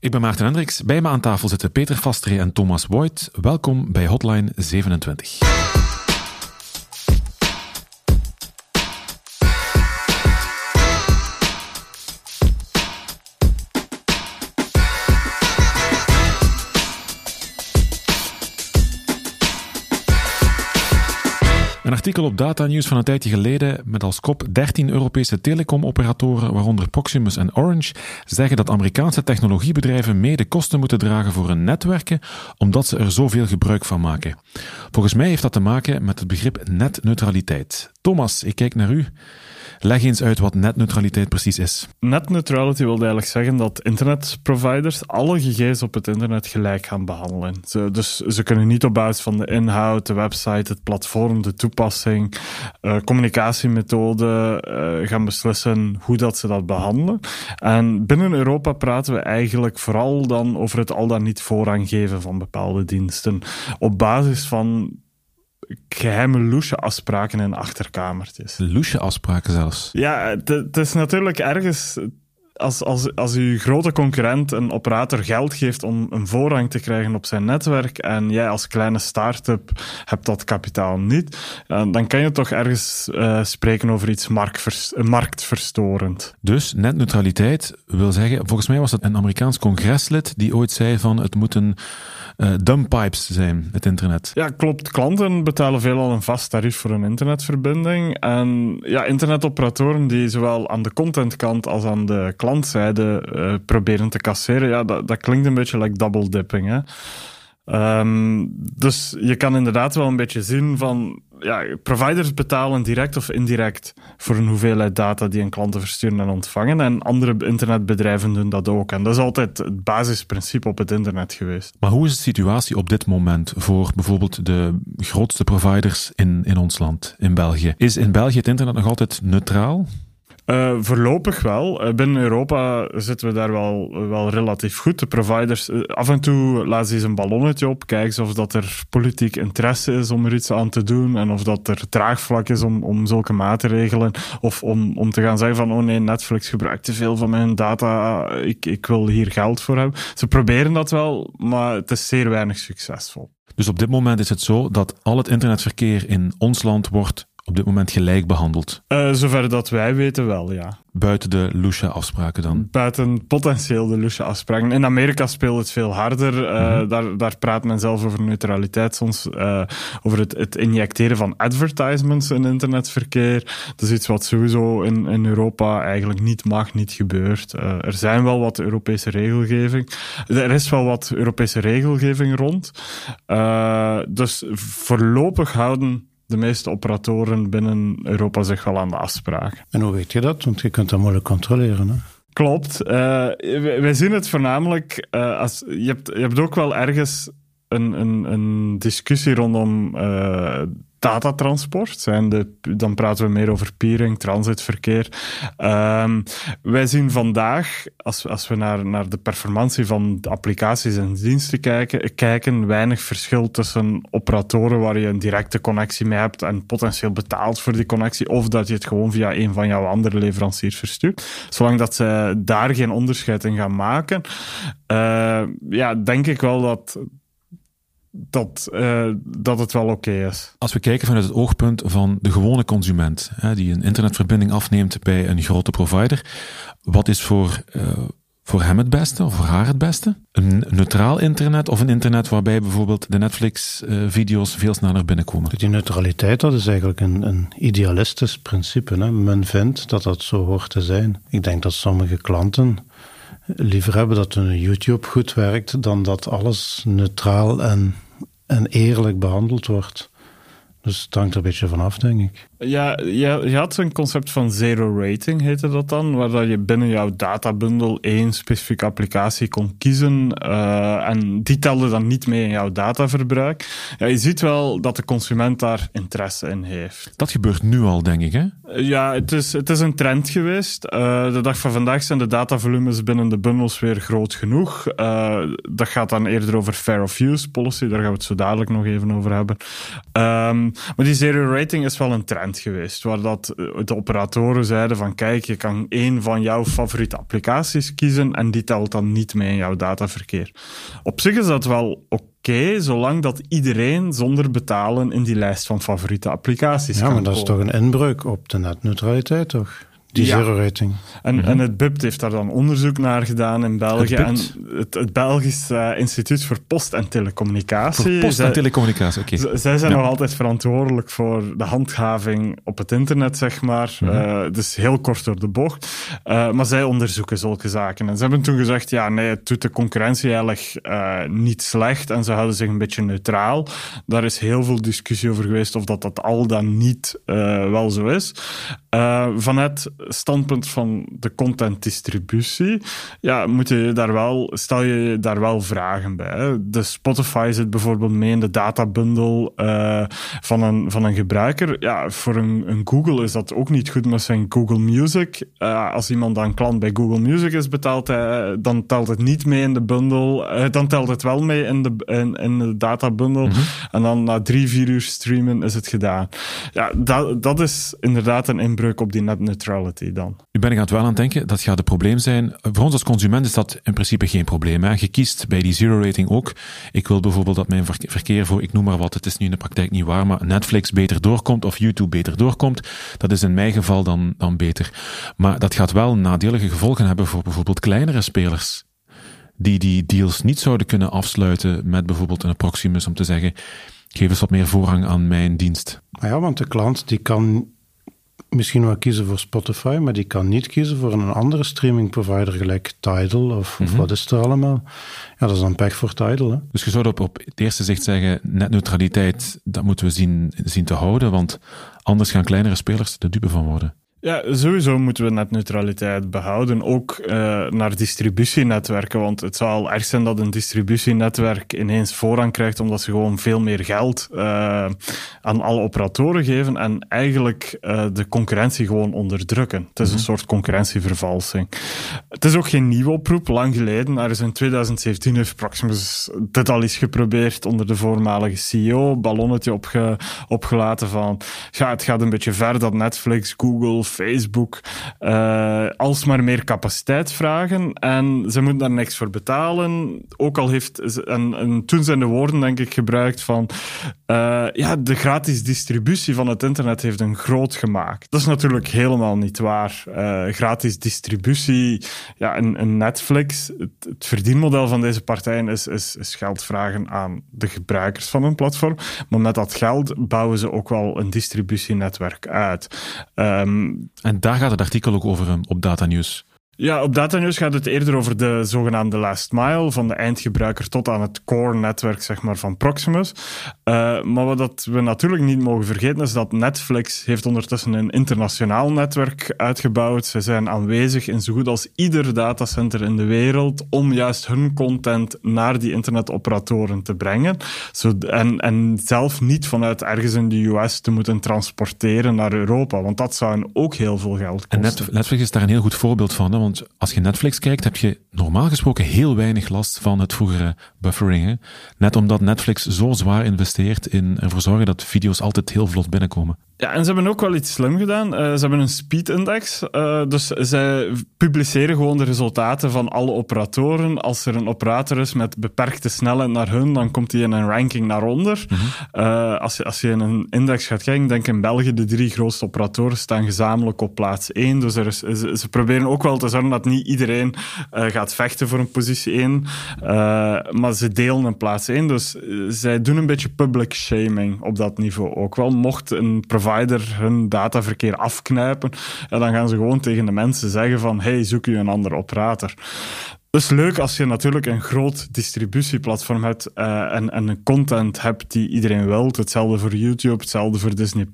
Ik ben Maarten Hendricks. Bij me aan tafel zitten Peter Vastree en Thomas Voigt. Welkom bij Hotline 27. Een artikel op Data News van een tijdje geleden met als kop 13 Europese telecomoperatoren, waaronder Proximus en Orange, zeggen dat Amerikaanse technologiebedrijven mee de kosten moeten dragen voor hun netwerken, omdat ze er zoveel gebruik van maken. Volgens mij heeft dat te maken met het begrip netneutraliteit. Thomas, ik kijk naar u. Leg eens uit wat netneutraliteit precies is. Netneutrality wil eigenlijk zeggen dat internetproviders alle gegevens op het internet gelijk gaan behandelen. Ze, dus ze kunnen niet op basis van de inhoud, de website, het platform, de toepassing, uh, communicatiemethode uh, gaan beslissen hoe dat ze dat behandelen. En binnen Europa praten we eigenlijk vooral dan over het al dan niet voorrang geven van bepaalde diensten op basis van geheime loesje afspraken in achterkamertjes. Loesje afspraken zelfs? Ja, het is natuurlijk ergens als, als, als uw grote concurrent een operator geld geeft om een voorrang te krijgen op zijn netwerk en jij als kleine start-up hebt dat kapitaal niet, dan kan je toch ergens uh, spreken over iets marktverstorend. Dus netneutraliteit wil zeggen, volgens mij was het een Amerikaans congreslid die ooit zei van het moeten uh, dumbpipes zijn, het internet. Ja, klopt. Klanten betalen veelal een vast tarief voor een internetverbinding. En ja, internetoperatoren die zowel aan de contentkant als aan de klantzijde uh, proberen te casseren, ja, dat, dat klinkt een beetje like double dipping. Hè? Um, dus je kan inderdaad wel een beetje zien van ja, providers betalen direct of indirect voor een hoeveelheid data die een klanten versturen en ontvangen. En andere internetbedrijven doen dat ook. En dat is altijd het basisprincipe op het internet geweest. Maar hoe is de situatie op dit moment voor bijvoorbeeld de grootste providers in, in ons land, in België? Is in België het internet nog altijd neutraal? Uh, voorlopig wel. Uh, binnen Europa zitten we daar wel, wel relatief goed. De providers, uh, af en toe laten ze eens een ballonnetje op, kijken of dat er politiek interesse is om er iets aan te doen en of dat er draagvlak is om, om zulke maatregelen of om, om te gaan zeggen van oh nee, Netflix gebruikt te veel van mijn data, ik, ik wil hier geld voor hebben. Ze proberen dat wel, maar het is zeer weinig succesvol. Dus op dit moment is het zo dat al het internetverkeer in ons land wordt op dit moment gelijk behandeld? Uh, zover dat wij weten wel, ja. Buiten de Lucia-afspraken dan? Buiten potentieel de Lucia-afspraken. In Amerika speelt het veel harder. Uh, daar, daar praat men zelf over neutraliteit soms. Uh, over het, het injecteren van advertisements in internetverkeer. Dat is iets wat sowieso in, in Europa eigenlijk niet mag, niet gebeurt. er zijn wel wat Europese regelgeving. Er is wel wat Europese regelgeving rond. dus voorlopig houden de meeste operatoren binnen Europa zich wel aan de afspraken. En hoe weet je dat? Want je kunt dat moeilijk controleren. Hè? Klopt. Uh, wij, zien het voornamelijk uh, als je hebt, je hebt ook wel ergens een, een, een discussie rondom uh, datatransport. Zijn de, dan praten we meer over peering, transitverkeer. Um, wij zien vandaag, als, als we naar, naar de performantie van de applicaties en diensten kijken, kijken, weinig verschil tussen operatoren waar je een directe connectie mee hebt en potentieel betaalt voor die connectie, of dat je het gewoon via een van jouw andere leveranciers verstuurt. Zolang dat ze daar geen onderscheid in gaan maken, uh, ja, denk ik wel dat dat, uh, dat het wel oké is. Als we kijken vanuit het oogpunt van de gewone consument, hè, die een internetverbinding afneemt bij een grote provider, wat is voor, uh, voor hem het beste of voor haar het beste? Een neutraal internet of een internet waarbij bijvoorbeeld de Netflix-video's veel sneller binnenkomen? Die neutraliteit, dat is eigenlijk een, een idealistisch principe. Hè? Men vindt dat dat zo hoort te zijn. Ik denk dat sommige klanten liever hebben dat hun YouTube goed werkt dan dat alles neutraal en, en eerlijk behandeld wordt. Dus het hangt er een beetje vanaf, denk ik. Ja, je, je had zo'n concept van zero rating, heette dat dan, waar je binnen jouw databundel één specifieke applicatie kon kiezen uh, en die telde dan niet mee in jouw dataverbruik. Ja, je ziet wel dat de consument daar interesse in heeft. Dat gebeurt nu al, denk ik, hè? Ja, het is, het is een trend geweest. Uh, de dag van vandaag zijn de datavolumes binnen de bundels weer groot genoeg. Uh, dat gaat dan eerder over fair of use policy, daar gaan we het zo dadelijk nog even over hebben. Um, maar die zero rating is wel een trend geweest, waar dat eh, de operatoren zeiden van kijk, je kan één van jouw favoriete applicaties kiezen en die telt dan niet mee in jouw dataverkeer. Op zich is dat wel oké, zolang dat iedereen zonder betalen in die lijst van favoriete applicaties ja, kan maar dat is toch een inbreuk op de netneutraliteit, toch? Die Ja. zero rating. En, en het BIPT heeft daar dan onderzoek naar gedaan in België. Het en het, het Belgisch eh, Instituut voor Post en Telecommunicatie. Voor post en zij- telecommunicatie, oké. zij zijn Ja. nog altijd verantwoordelijk voor de handhaving op het internet, zeg maar. Mhm. Eh, dus heel kort door de bocht. Eh, maar zij onderzoeken zulke zaken. En ze hebben toen gezegd, ja, nee, het doet de concurrentie eigenlijk eh, niet slecht. En ze houden zich een beetje neutraal. Daar is heel veel discussie over geweest of dat, dat al dan niet eh, wel zo is. Eh, van het standpunt van de contentdistributie, ja, moet je daar wel, stel je daar wel vragen bij. Hè. De Spotify zit bijvoorbeeld mee in de databundle eh, van, een, van een gebruiker. Ja, voor een, een Google is dat ook niet goed met zijn Google Music. Eh, als iemand dan klant bij Google Music is, betaalt hij, dan telt het niet mee in de bundle. Eh, dan telt het wel mee in de, in, in de databundle. En dan na drie, vier uur streamen is het gedaan. Ja, dat, dat is inderdaad een inbreuk op die net neutrality dan. Nu ben ik aan het wel aan het denken, dat gaat een probleem zijn. Voor ons als consument is dat in principe geen probleem. Hè. Je kiest bij die zero rating ook. Ik wil bijvoorbeeld dat mijn verke- verkeer voor, ik noem maar wat, het is nu in de praktijk niet waar, maar Netflix beter doorkomt of YouTube beter doorkomt. Dat is in mijn geval dan, dan beter. Maar dat gaat wel nadelige gevolgen hebben voor bijvoorbeeld kleinere spelers. Die die deals niet zouden kunnen afsluiten met bijvoorbeeld een Proximus om te zeggen, geef eens wat meer voorrang aan mijn dienst. Maar ja, want de klant die kan misschien wel kiezen voor Spotify, maar die kan niet kiezen voor een andere streaming provider gelijk Tidal of, of wat is er allemaal. Ja, dat is dan pech voor Tidal. Hè? Dus je zou op, op het eerste zicht zeggen, netneutraliteit, dat moeten we zien, zien te houden, want anders gaan kleinere spelers de dupe van worden. Ja, sowieso moeten we netneutraliteit behouden, ook eh, naar distributienetwerken, want het zou al erg zijn dat een distributienetwerk ineens voorrang krijgt omdat ze gewoon veel meer geld eh, aan alle operatoren geven en eigenlijk eh, de concurrentie gewoon onderdrukken. Het is een soort concurrentievervalsing. Het is ook geen nieuwe oproep, lang geleden. Er is in 2017 heeft Proximus dit al eens geprobeerd onder de voormalige CEO, ballonnetje opge, opgelaten van ja, het gaat een beetje ver dat Netflix, Google, Facebook eh, alsmaar meer capaciteit vragen en ze moeten daar niks voor betalen. Ook al heeft, en, en toen zijn de woorden denk ik gebruikt van eh, ja, de gratis distributie van het internet heeft een groot gemaakt. Dat is natuurlijk helemaal niet waar. Eh, gratis distributie, ja, een, een Netflix, het, verdienmodel van deze partijen is, is, is geld vragen aan de gebruikers van een platform. Maar met dat geld bouwen ze ook wel een distributienetwerk uit. Ehm, En daar gaat het artikel ook over op Data News. Ja, op Data News gaat het eerder over de zogenaamde last mile, van de eindgebruiker tot aan het core-netwerk zeg maar, van Proximus. Uh, maar wat dat we natuurlijk niet mogen vergeten is dat Netflix heeft ondertussen een internationaal netwerk uitgebouwd. Ze zijn aanwezig in zo goed als ieder datacenter in de wereld om juist hun content naar die internetoperatoren te brengen. Zo, en, en zelf niet vanuit ergens in de US te moeten transporteren naar Europa, want dat zou hen ook heel veel geld kosten. En Net, Netflix is daar een heel goed voorbeeld van. Hè? Want als je Netflix kijkt, heb je normaal gesproken heel weinig last van het vroegere buffering. Hè? Net omdat Netflix zo zwaar investeert in ervoor zorgen dat video's altijd heel vlot binnenkomen. Ja, en ze hebben ook wel iets slim gedaan. Uh, ze hebben een speed index. Uh, dus zij publiceren gewoon de resultaten van alle operatoren. Als er een operator is met beperkte snelheid naar hun, dan komt hij in een ranking naar onder. Mm -hmm. uh, als, je, als je in een index gaat kijken, denk in België de drie grootste operatoren staan gezamenlijk op plaats 1. Dus er is, ze, ze, proberen ook wel te zorgen dat niet iedereen gaat vechten voor een positie 1. maar ze delen een plaats 1. Dus zij doen een beetje public shaming op dat niveau ook wel. Mocht een provider hun dataverkeer afknijpen, ja, dan gaan ze gewoon tegen de mensen zeggen van hey, zoek u een andere operator. Dat is leuk als je natuurlijk een groot distributieplatform hebt uh, en, en een content hebt die iedereen wilt. Hetzelfde voor YouTube, hetzelfde voor Disney+.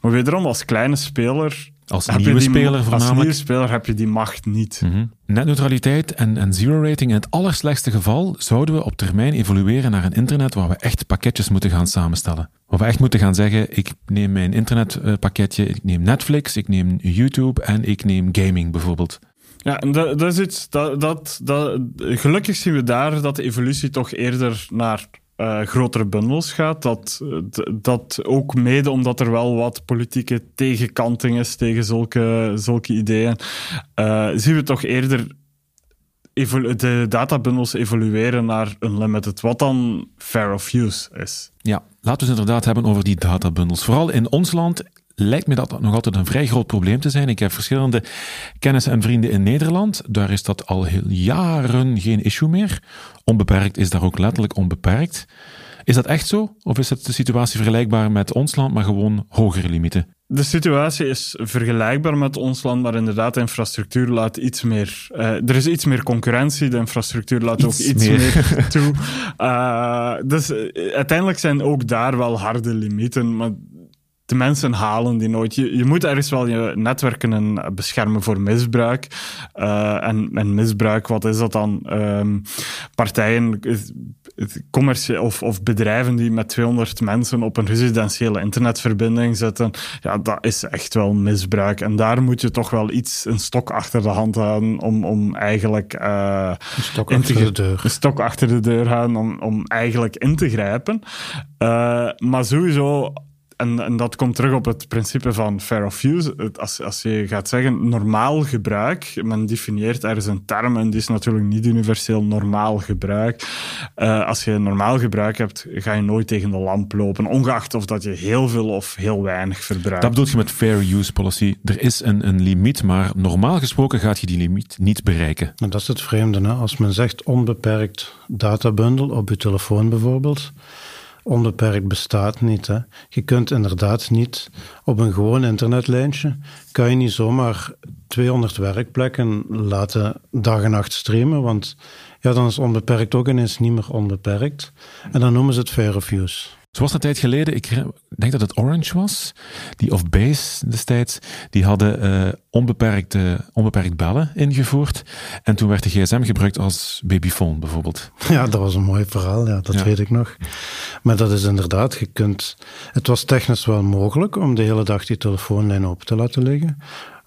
Maar wederom, als kleine speler... Als nieuwe die, speler voornamelijk. Als nieuwe speler heb je die macht niet. Mm -hmm. Netneutraliteit en, en zero rating. In het allerslechtste geval zouden we op termijn evolueren naar een internet waar we echt pakketjes moeten gaan samenstellen. Waar we echt moeten gaan zeggen, ik neem mijn internetpakketje, ik neem Netflix, ik neem YouTube en ik neem gaming bijvoorbeeld. Ja, en dat, dat is iets dat, dat, dat, gelukkig zien we daar dat de evolutie toch eerder naar uh, grotere bundels gaat. Dat, dat ook mede omdat er wel wat politieke tegenkanting is tegen zulke, zulke ideeën, uh, zien we toch eerder de databundles evolueren naar unlimited, wat dan fair of use is. Ja, laten we het inderdaad hebben over die databundles. Vooral in ons land lijkt me dat nog altijd een vrij groot probleem te zijn. Ik heb verschillende kennissen en vrienden in Nederland. Daar is dat al heel jaren geen issue meer. Onbeperkt is daar ook letterlijk onbeperkt. Is dat echt zo? Of is het de situatie vergelijkbaar met ons land, maar gewoon hogere limieten? De situatie is vergelijkbaar met ons land, maar inderdaad, de infrastructuur laat iets meer. Uh, er is iets meer concurrentie, de infrastructuur laat ook iets meer, toe. Uh, dus uh, uiteindelijk zijn ook daar wel harde limieten, maar de mensen halen die nooit. Je, je moet ergens wel je netwerken beschermen voor misbruik. Uh, en, en misbruik, wat is dat dan? Um, partijen, commercie of, of bedrijven die met 200 mensen op een residentiële internetverbinding zitten. Ja, dat is echt wel misbruik. En daar moet je toch wel iets, een stok achter de hand houden om, om eigenlijk. Uh, een stok achter de deur. Een stok achter de deur houden om, om eigenlijk in te grijpen. Uh, maar sowieso en, en, dat komt terug op het principe van fair of use. Als, als je gaat zeggen normaal gebruik, men definieert ergens een term en die is natuurlijk niet universeel normaal gebruik. Uh, als je normaal gebruik hebt, ga je nooit tegen de lamp lopen, ongeacht of dat je heel veel of heel weinig verbruikt. Dat bedoel je met fair use policy. Er is een, een limiet, maar normaal gesproken gaat je die limiet niet bereiken. En dat is het vreemde. Hè? Als men zegt onbeperkt databundel op je telefoon bijvoorbeeld onbeperkt bestaat niet. Hè. Je kunt inderdaad niet op een gewoon internetlijntje, kan je niet zomaar 200 werkplekken laten dag en nacht streamen, want ja, dan is onbeperkt ook ineens niet meer onbeperkt. En dan noemen ze het fair of use. Zoals een tijd geleden, ik denk dat het Orange was, die of Base destijds, die hadden uh, onbeperkt, onbeperkt bellen ingevoerd. En toen werd de gsm gebruikt als babyfoon bijvoorbeeld. Ja, dat was een mooi verhaal, ja, dat weet ik nog. Maar dat is inderdaad, je kunt... Het was technisch wel mogelijk om de hele dag die telefoonlijn op te laten liggen.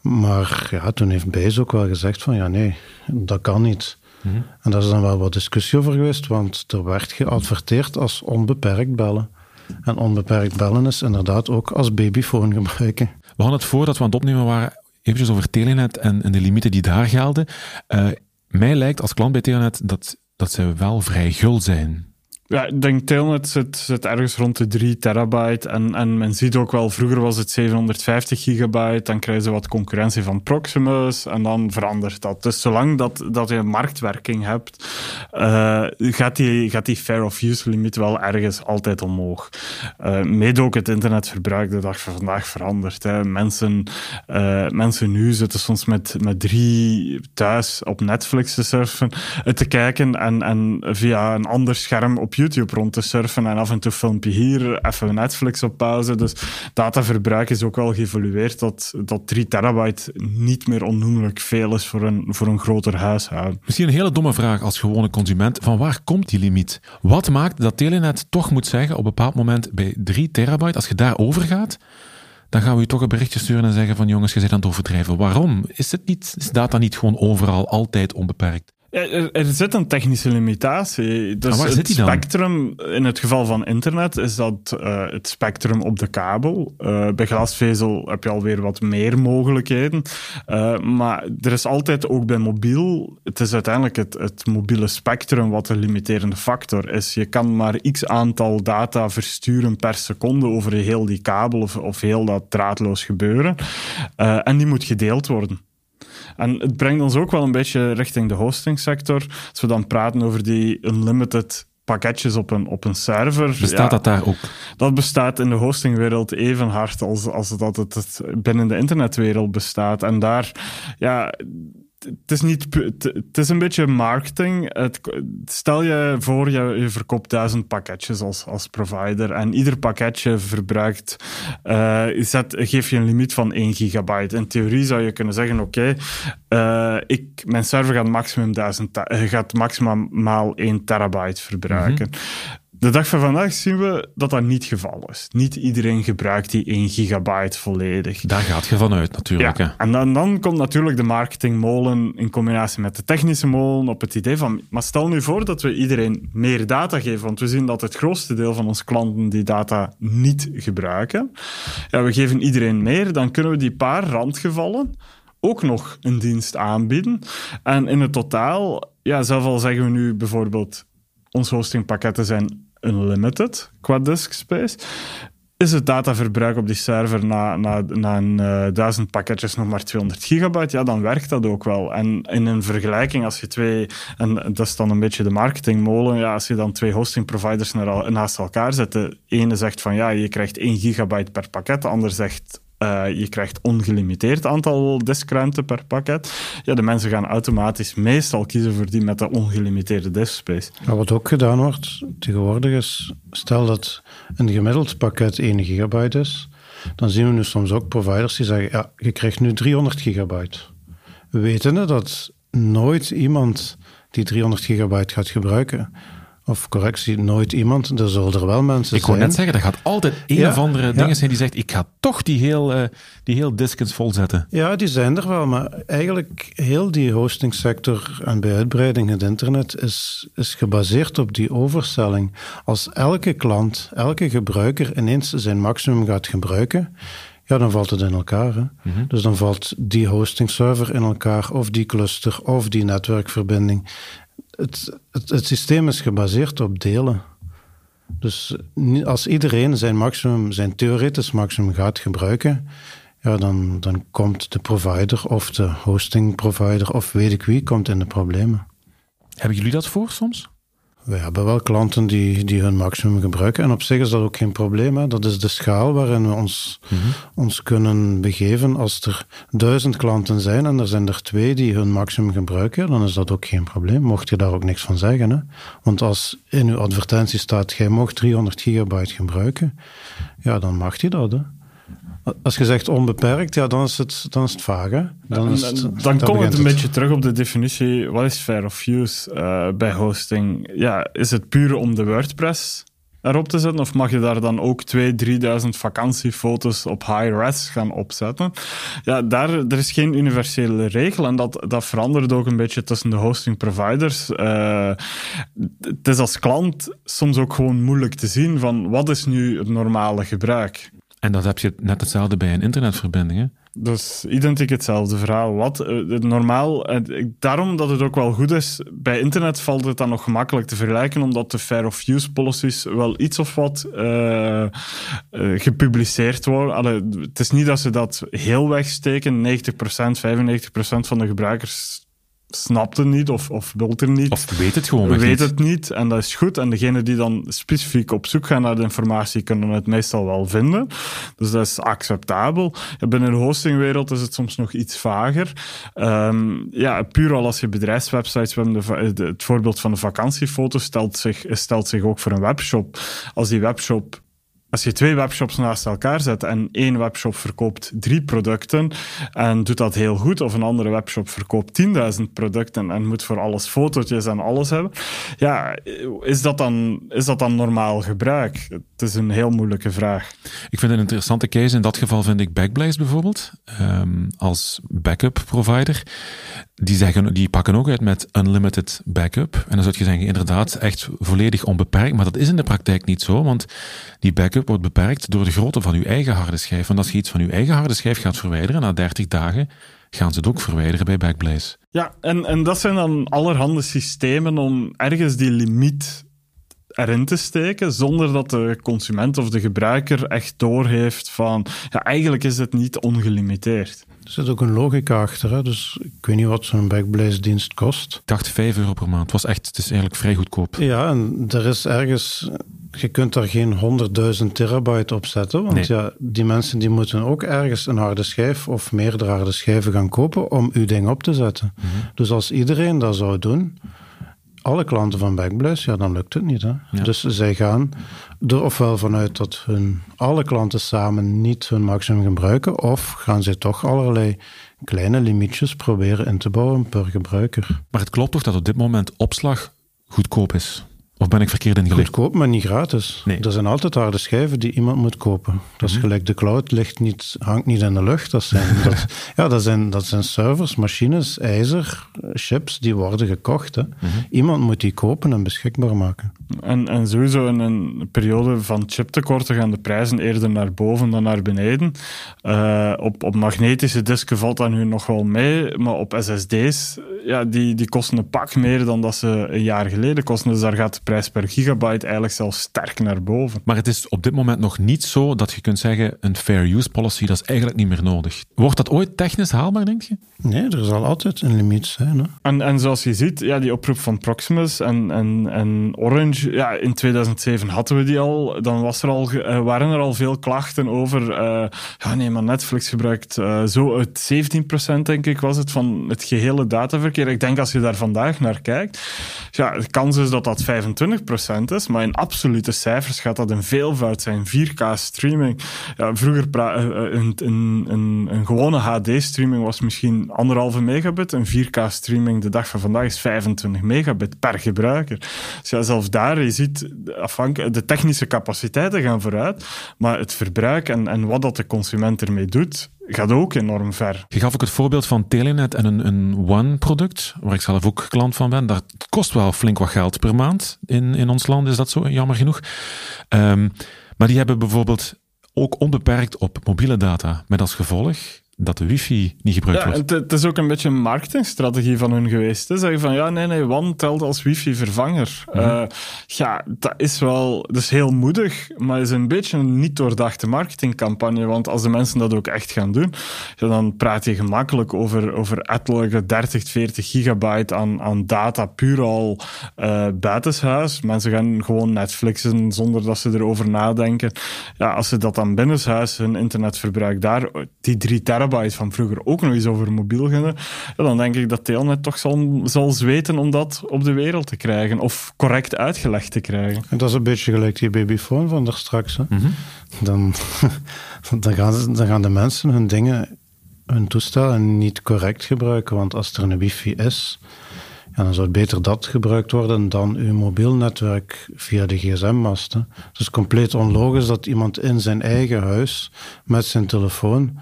Maar ja, toen heeft Base ook wel gezegd van ja, nee, dat kan niet. Mhm. En daar is dan wel wat discussie over geweest, want er werd geadverteerd als onbeperkt bellen. En onbeperkt bellen is inderdaad ook als babyfoon gebruiken. We hadden het voordat we aan het opnemen waren eventjes over Telenet en, en de limieten die daar gelden. Uh, mij lijkt als klant bij Telenet dat, dat ze wel vrij gul zijn. Ja, ik denk Telnet zit, zit ergens rond de 3 terabyte. En, en men ziet ook wel, vroeger was het 750 gigabyte. Dan krijgen ze wat concurrentie van Proximus. En dan verandert dat. Dus zolang dat, dat je marktwerking hebt, uh, gaat, die, gaat die fair of use limiet wel ergens altijd omhoog. Uh, mede ook het internetverbruik de dag van vandaag verandert. Hè. Mensen, uh, mensen nu zitten soms met, met drie thuis op Netflix te surfen, te kijken en, en via een ander scherm op YouTube rond te surfen en af en toe filmpje hier, even Netflix op pauze. Dus dataverbruik is ook wel geëvolueerd dat, dat 3 terabyte niet meer onnoemelijk veel is voor een, voor een groter huishouden. Misschien een hele domme vraag als gewone consument. Van waar komt die limiet? Wat maakt dat Telenet toch moet zeggen op een bepaald moment bij 3 terabyte, als je daar over gaat, dan gaan we je toch een berichtje sturen en zeggen van jongens, je zit aan het overdrijven. Waarom? Is, het niet, is data niet gewoon overal altijd onbeperkt? Er, er, zit een technische limitatie. Dus het spectrum, in het geval van internet, is dat uh, het spectrum op de kabel. Uh, bij glasvezel heb je alweer wat meer mogelijkheden. Uh, maar er is altijd ook bij mobiel, het is uiteindelijk het, het mobiele spectrum wat de limiterende factor is. Je kan maar x aantal data versturen per seconde over heel die kabel of, of heel dat draadloos gebeuren. en die moet gedeeld worden. En het brengt ons ook wel een beetje richting de hostingsector. Als we dan praten over die unlimited pakketjes op een, op een server. Bestaat dat daar ook? Dat bestaat in de hostingwereld even hard als, als dat het binnen de internetwereld bestaat. En daar, ja, het is, niet, het is een beetje marketing. Stel je voor, je, verkoopt duizend pakketjes als, als provider en ieder pakketje verbruikt, uh, zet, geef je een limiet van 1 gigabyte. In theorie zou je kunnen zeggen, oké, okay, uh, mijn server gaat maximum, 1000, gaat maximaal 1 terabyte verbruiken. Mm de dag van vandaag zien we dat dat niet het geval is. Niet iedereen gebruikt die 1 gigabyte volledig. Daar gaat je vanuit natuurlijk. Ja, en dan, dan komt natuurlijk de marketingmolen in combinatie met de technische molen op het idee van, maar stel nu voor dat we iedereen meer data geven, want we zien dat het grootste deel van onze klanten die data niet gebruiken. Ja, we geven iedereen meer, dan kunnen we die paar randgevallen ook nog een dienst aanbieden. En in het totaal, ja, zelf al zeggen we nu bijvoorbeeld, onze hostingpakketten zijn unlimited qua disk space. Is het dataverbruik op die server na, na, na een uh, duizend pakketjes nog maar 200 gigabyte? Ja, dan werkt dat ook wel. En in een vergelijking, als je twee, en dat is dan een beetje de marketingmolen, ja, als je dan twee hosting providers naast elkaar zet, de ene zegt van ja, je krijgt 1 gigabyte per pakket, de ander zegt uh, je krijgt ongelimiteerd aantal diskruimte per pakket. Ja, de mensen gaan automatisch meestal kiezen voor die met de ongelimiteerde. Maar wat ook gedaan wordt tegenwoordig is, stel dat een gemiddeld pakket 1 gigabyte is, dan zien we nu soms ook providers die zeggen, ja, je krijgt nu 300 gigabyte. Wetende dat nooit iemand die 300 gigabyte gaat gebruiken, of correctie, nooit iemand. Er zullen er wel mensen ik zijn. Ik wou net zeggen, er gaat altijd een of andere dingen zijn die zegt, ik ga toch die heel, uh, die heel diskens volzetten. Ja, die zijn er wel, maar eigenlijk heel die hostingsector en bij uitbreiding het internet is, is gebaseerd op die overstelling. Als elke klant, elke gebruiker ineens zijn maximum gaat gebruiken, ja, dan valt het in elkaar. Hè? Mhm. Dus dan valt die hosting server in elkaar, of die cluster, of die netwerkverbinding het, het, systeem is gebaseerd op delen. Dus als iedereen zijn maximum, zijn theoretisch maximum gaat gebruiken, ja, dan, dan komt de provider of de hosting provider of weet ik wie, komt in de problemen. Hebben jullie dat voor soms? We hebben wel klanten die, die hun maximum gebruiken. En op zich is dat ook geen probleem. Hè. Dat is de schaal waarin we ons, mhm. ons kunnen begeven. Als er duizend klanten zijn en er zijn er twee die hun maximum gebruiken, dan is dat ook geen probleem. Mocht je daar ook niks van zeggen. Hè. Want als in uw advertentie staat, jij mag 300 gigabyte gebruiken, ja, dan mag je dat. Hè. Als je zegt onbeperkt, ja, dan is het, dan is het vaag. Hè? Dan, is het, dan komt het een beetje terug op de definitie: wat is fair of use uh, bij hosting? Ja, is het puur om de WordPress erop te zetten? Of mag je daar dan ook 2.000, 3.000 vakantiefoto's op high-res gaan opzetten? Ja, daar er is geen universele regel en dat, dat verandert ook een beetje tussen de hosting providers. Uh, het is als klant soms ook gewoon moeilijk te zien van wat is nu het normale gebruik. En dat heb je net hetzelfde bij een internetverbinding. Dus identiek hetzelfde verhaal. Wat uh, normaal, uh, daarom dat het ook wel goed is, bij internet valt het dan nog gemakkelijk te vergelijken, omdat de fair of use policies wel iets of wat uh, gepubliceerd worden. Het is niet dat ze dat heel wegsteken. 90%, 95% van de gebruikers snapt het niet of, of wil het niet. Of weet het gewoon Weet het niet en dat is goed. En degenen die dan specifiek op zoek gaan naar de informatie, kunnen het meestal wel vinden. Dus dat is acceptabel. binnen de hostingwereld is het soms nog iets vager. Um, ja, puur al als je bedrijfswebsites, we hebben de, het voorbeeld van de vakantiefoto, stelt zich, stelt zich ook voor een webshop. Als die webshop als je twee webshops naast elkaar zet en één webshop verkoopt drie producten en doet dat heel goed, of een andere webshop verkoopt 10.000 producten en moet voor alles fotootjes en alles hebben, ja, is dat dan, is dat dan normaal gebruik? Het is een heel moeilijke vraag. Ik vind een interessante case. In dat geval vind ik Backblaze bijvoorbeeld, um, als backup provider. Die, zeggen, die pakken ook uit met unlimited backup. En dan zou je zeggen, inderdaad, echt volledig onbeperkt. Maar dat is in de praktijk niet zo, want die backup wordt beperkt door de grootte van uw eigen harde schijf. Want als je iets van uw eigen harde schijf gaat verwijderen, na 30 dagen, gaan ze het ook verwijderen bij Backblaze. Ja, en, en dat zijn dan allerhande systemen om ergens die limiet erin te steken, zonder dat de consument of de gebruiker echt doorheeft van, ja, eigenlijk is het niet ongelimiteerd. Er zit ook een logica achter, hè? dus ik weet niet wat zo'n Backblaze-dienst kost. Ik dacht 5 euro per maand. Het was echt, het is eigenlijk vrij goedkoop. Ja, en er is ergens, je kunt daar geen 100.000 terabyte op zetten, want ja, die mensen die moeten ook ergens een harde schijf of meerdere harde schijven gaan kopen om uw ding op te zetten. Mhm. Dus als iedereen dat zou doen, alle klanten van Backblaze, ja, dan lukt het niet. Hè? Dus zij gaan er ofwel vanuit dat hun alle klanten samen niet hun maximum gebruiken, of gaan zij toch allerlei kleine limietjes proberen in te bouwen per gebruiker. Maar het klopt toch dat op dit moment opslag goedkoop is? Of ben ik verkeerd ingelicht? Goedkoop, maar niet gratis. Nee. Er zijn altijd harde schijven die iemand moet kopen. Dat is Mhm. gelijk de cloud, ligt niet, hangt niet in de lucht. Dat zijn, dat, ja, dat, zijn, dat zijn servers, machines, ijzer, chips, die worden gekocht. Hè. Mhm. Iemand moet die kopen en beschikbaar maken. En, en sowieso in een periode van chiptekorten gaan de prijzen eerder naar boven dan naar beneden. Eh, op, op magnetische disken valt dat nu nog wel mee, maar op SSD's, ja, die, die kosten een pak meer dan dat ze een jaar geleden kosten. Dus daar gaat de prijs per gigabyte eigenlijk zelfs sterk naar boven. Maar het is op dit moment nog niet zo dat je kunt zeggen: een fair use policy, dat is eigenlijk niet meer nodig. Wordt dat ooit technisch haalbaar, denk je? Nee, er zal altijd een limiet zijn. Hè. En, en zoals je ziet, ja, die oproep van Proximus en, en, en Orange, ja, in 2007 hadden we die al. Dan was er al, eh, waren er al veel klachten over. eh, ja, nee, maar Netflix gebruikt eh, zo uit 17% denk ik was het van het gehele dataverkeer. Ik denk als je daar vandaag naar kijkt, ja, de kans is dat dat 25% is, maar in absolute cijfers gaat dat een veelvoud zijn. 4K streaming. Vroeger eh, eh, een, een, een, gewone HD-streaming was misschien anderhalve megabit. Een 4K-streaming de dag van vandaag is 25 megabit per gebruiker. Dus ja, zelfs daar, je ziet, de technische capaciteiten gaan vooruit, maar het verbruik en, en wat dat de consument ermee doet, gaat ook enorm ver. Je gaf ook het voorbeeld van Telenet en een, een One-product, waar ik zelf ook klant van ben. Dat kost wel flink wat geld per maand in, in ons land, is dat zo, jammer genoeg. Ehm, maar die hebben bijvoorbeeld ook onbeperkt op mobiele data, met als gevolg dat de wifi niet gebruikt Ja, wordt. het, het is ook een beetje een marketingstrategie van hun geweest. Hè. Zeggen van ja, nee, nee, One telt als wifi-vervanger. Eh, ja, dat is wel dat is heel moedig, maar is een beetje een niet doordachte marketingcampagne. Want als de mensen dat ook echt gaan doen, dan praat je gemakkelijk over, over etelijke 30, 40 gigabyte aan, aan data, puur al eh buitenshuis. Mensen gaan gewoon Netflixen zonder dat ze erover nadenken. Ja, als ze dat dan binnenshuis, hun internetverbruik daar, die 3 terabyte van vroeger ook nog eens over mobiel ja, dan denk ik dat Telnet toch zal, zal zweten om dat op de wereld te krijgen. Of correct uitgelegd te krijgen. En dat is een beetje gelijk die babyfoon van daar straks. Hè. Mhm. Dan, dan, gaan, ze- dan gaan de mensen hun dingen, hun toestellen niet correct gebruiken. Want als er een wifi is, ja, dan zou het beter dat gebruikt worden dan uw mobiel netwerk via de gsm-mast. hè. Het is compleet onlogisch dat iemand in zijn eigen huis met zijn telefoon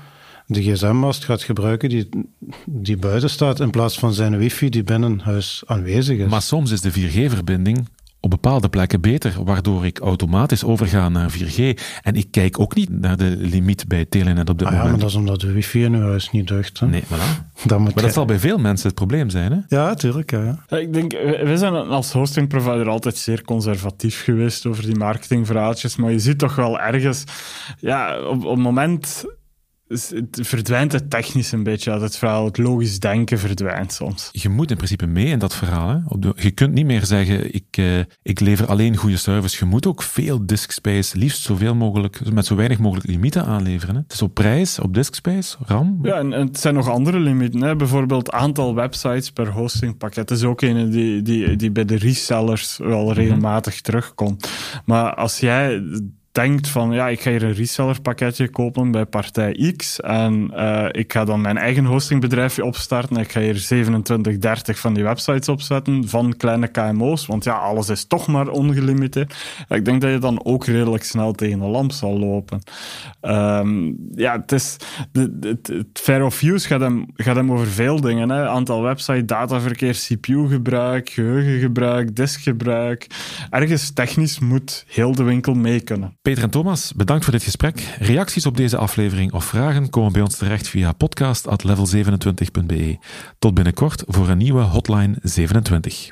de gsm-mast gaat gebruiken die, die buiten staat in plaats van zijn wifi die binnen huis aanwezig is. Maar soms is de 4G-verbinding op bepaalde plekken beter, waardoor ik automatisch overga naar 4G. En ik kijk ook niet naar de limiet bij Telenet op dit Ah ja, maar moment. dat is omdat de wifi in uw huis niet deugt. Hè. Nee, voilà. Dan moet Maar dat je- zal bij veel mensen het probleem zijn. Hè? Ja, tuurlijk. Ja, ik denk, we we zijn als hosting provider altijd zeer conservatief geweest over die marketingverhaaltjes, maar je ziet toch wel ergens, ja, op, op het moment het verdwijnt het technisch een beetje uit het verhaal. Het logisch denken verdwijnt soms. Je moet in principe mee in dat verhaal. Hè? Op de, je kunt niet meer zeggen, ik, eh, ik lever alleen goede service. Je moet ook veel disk space, liefst zoveel mogelijk, met zo weinig mogelijk limieten aanleveren. Hè? Het is op prijs, op disk space, RAM. Ja, en, en het zijn nog andere limieten. Hè? Bijvoorbeeld aantal websites per hostingpakket is ook een die, die, die bij de resellers wel regelmatig terugkomt. Maar als jij denkt van, ja, ik ga hier een resellerpakketje kopen bij partij X en eh, ik ga dan mijn eigen hostingbedrijfje opstarten en ik ga hier 27, 30 van die websites opzetten van kleine KMO's, want ja, alles is toch maar ongelimiteerd. Ik denk dat je dan ook redelijk snel tegen de lamp zal lopen. Ehm, ja, het is... het fair of use gaat hem, gaat hem over veel dingen. Hè. Aantal website, dataverkeer, CPU-gebruik, geheugengebruik, diskgebruik. Ergens technisch moet heel de winkel mee kunnen. Peter en Thomas, bedankt voor dit gesprek. Reacties op deze aflevering of vragen komen bij ons terecht via podcast.level27.be. Tot binnenkort voor een nieuwe Hotline 27.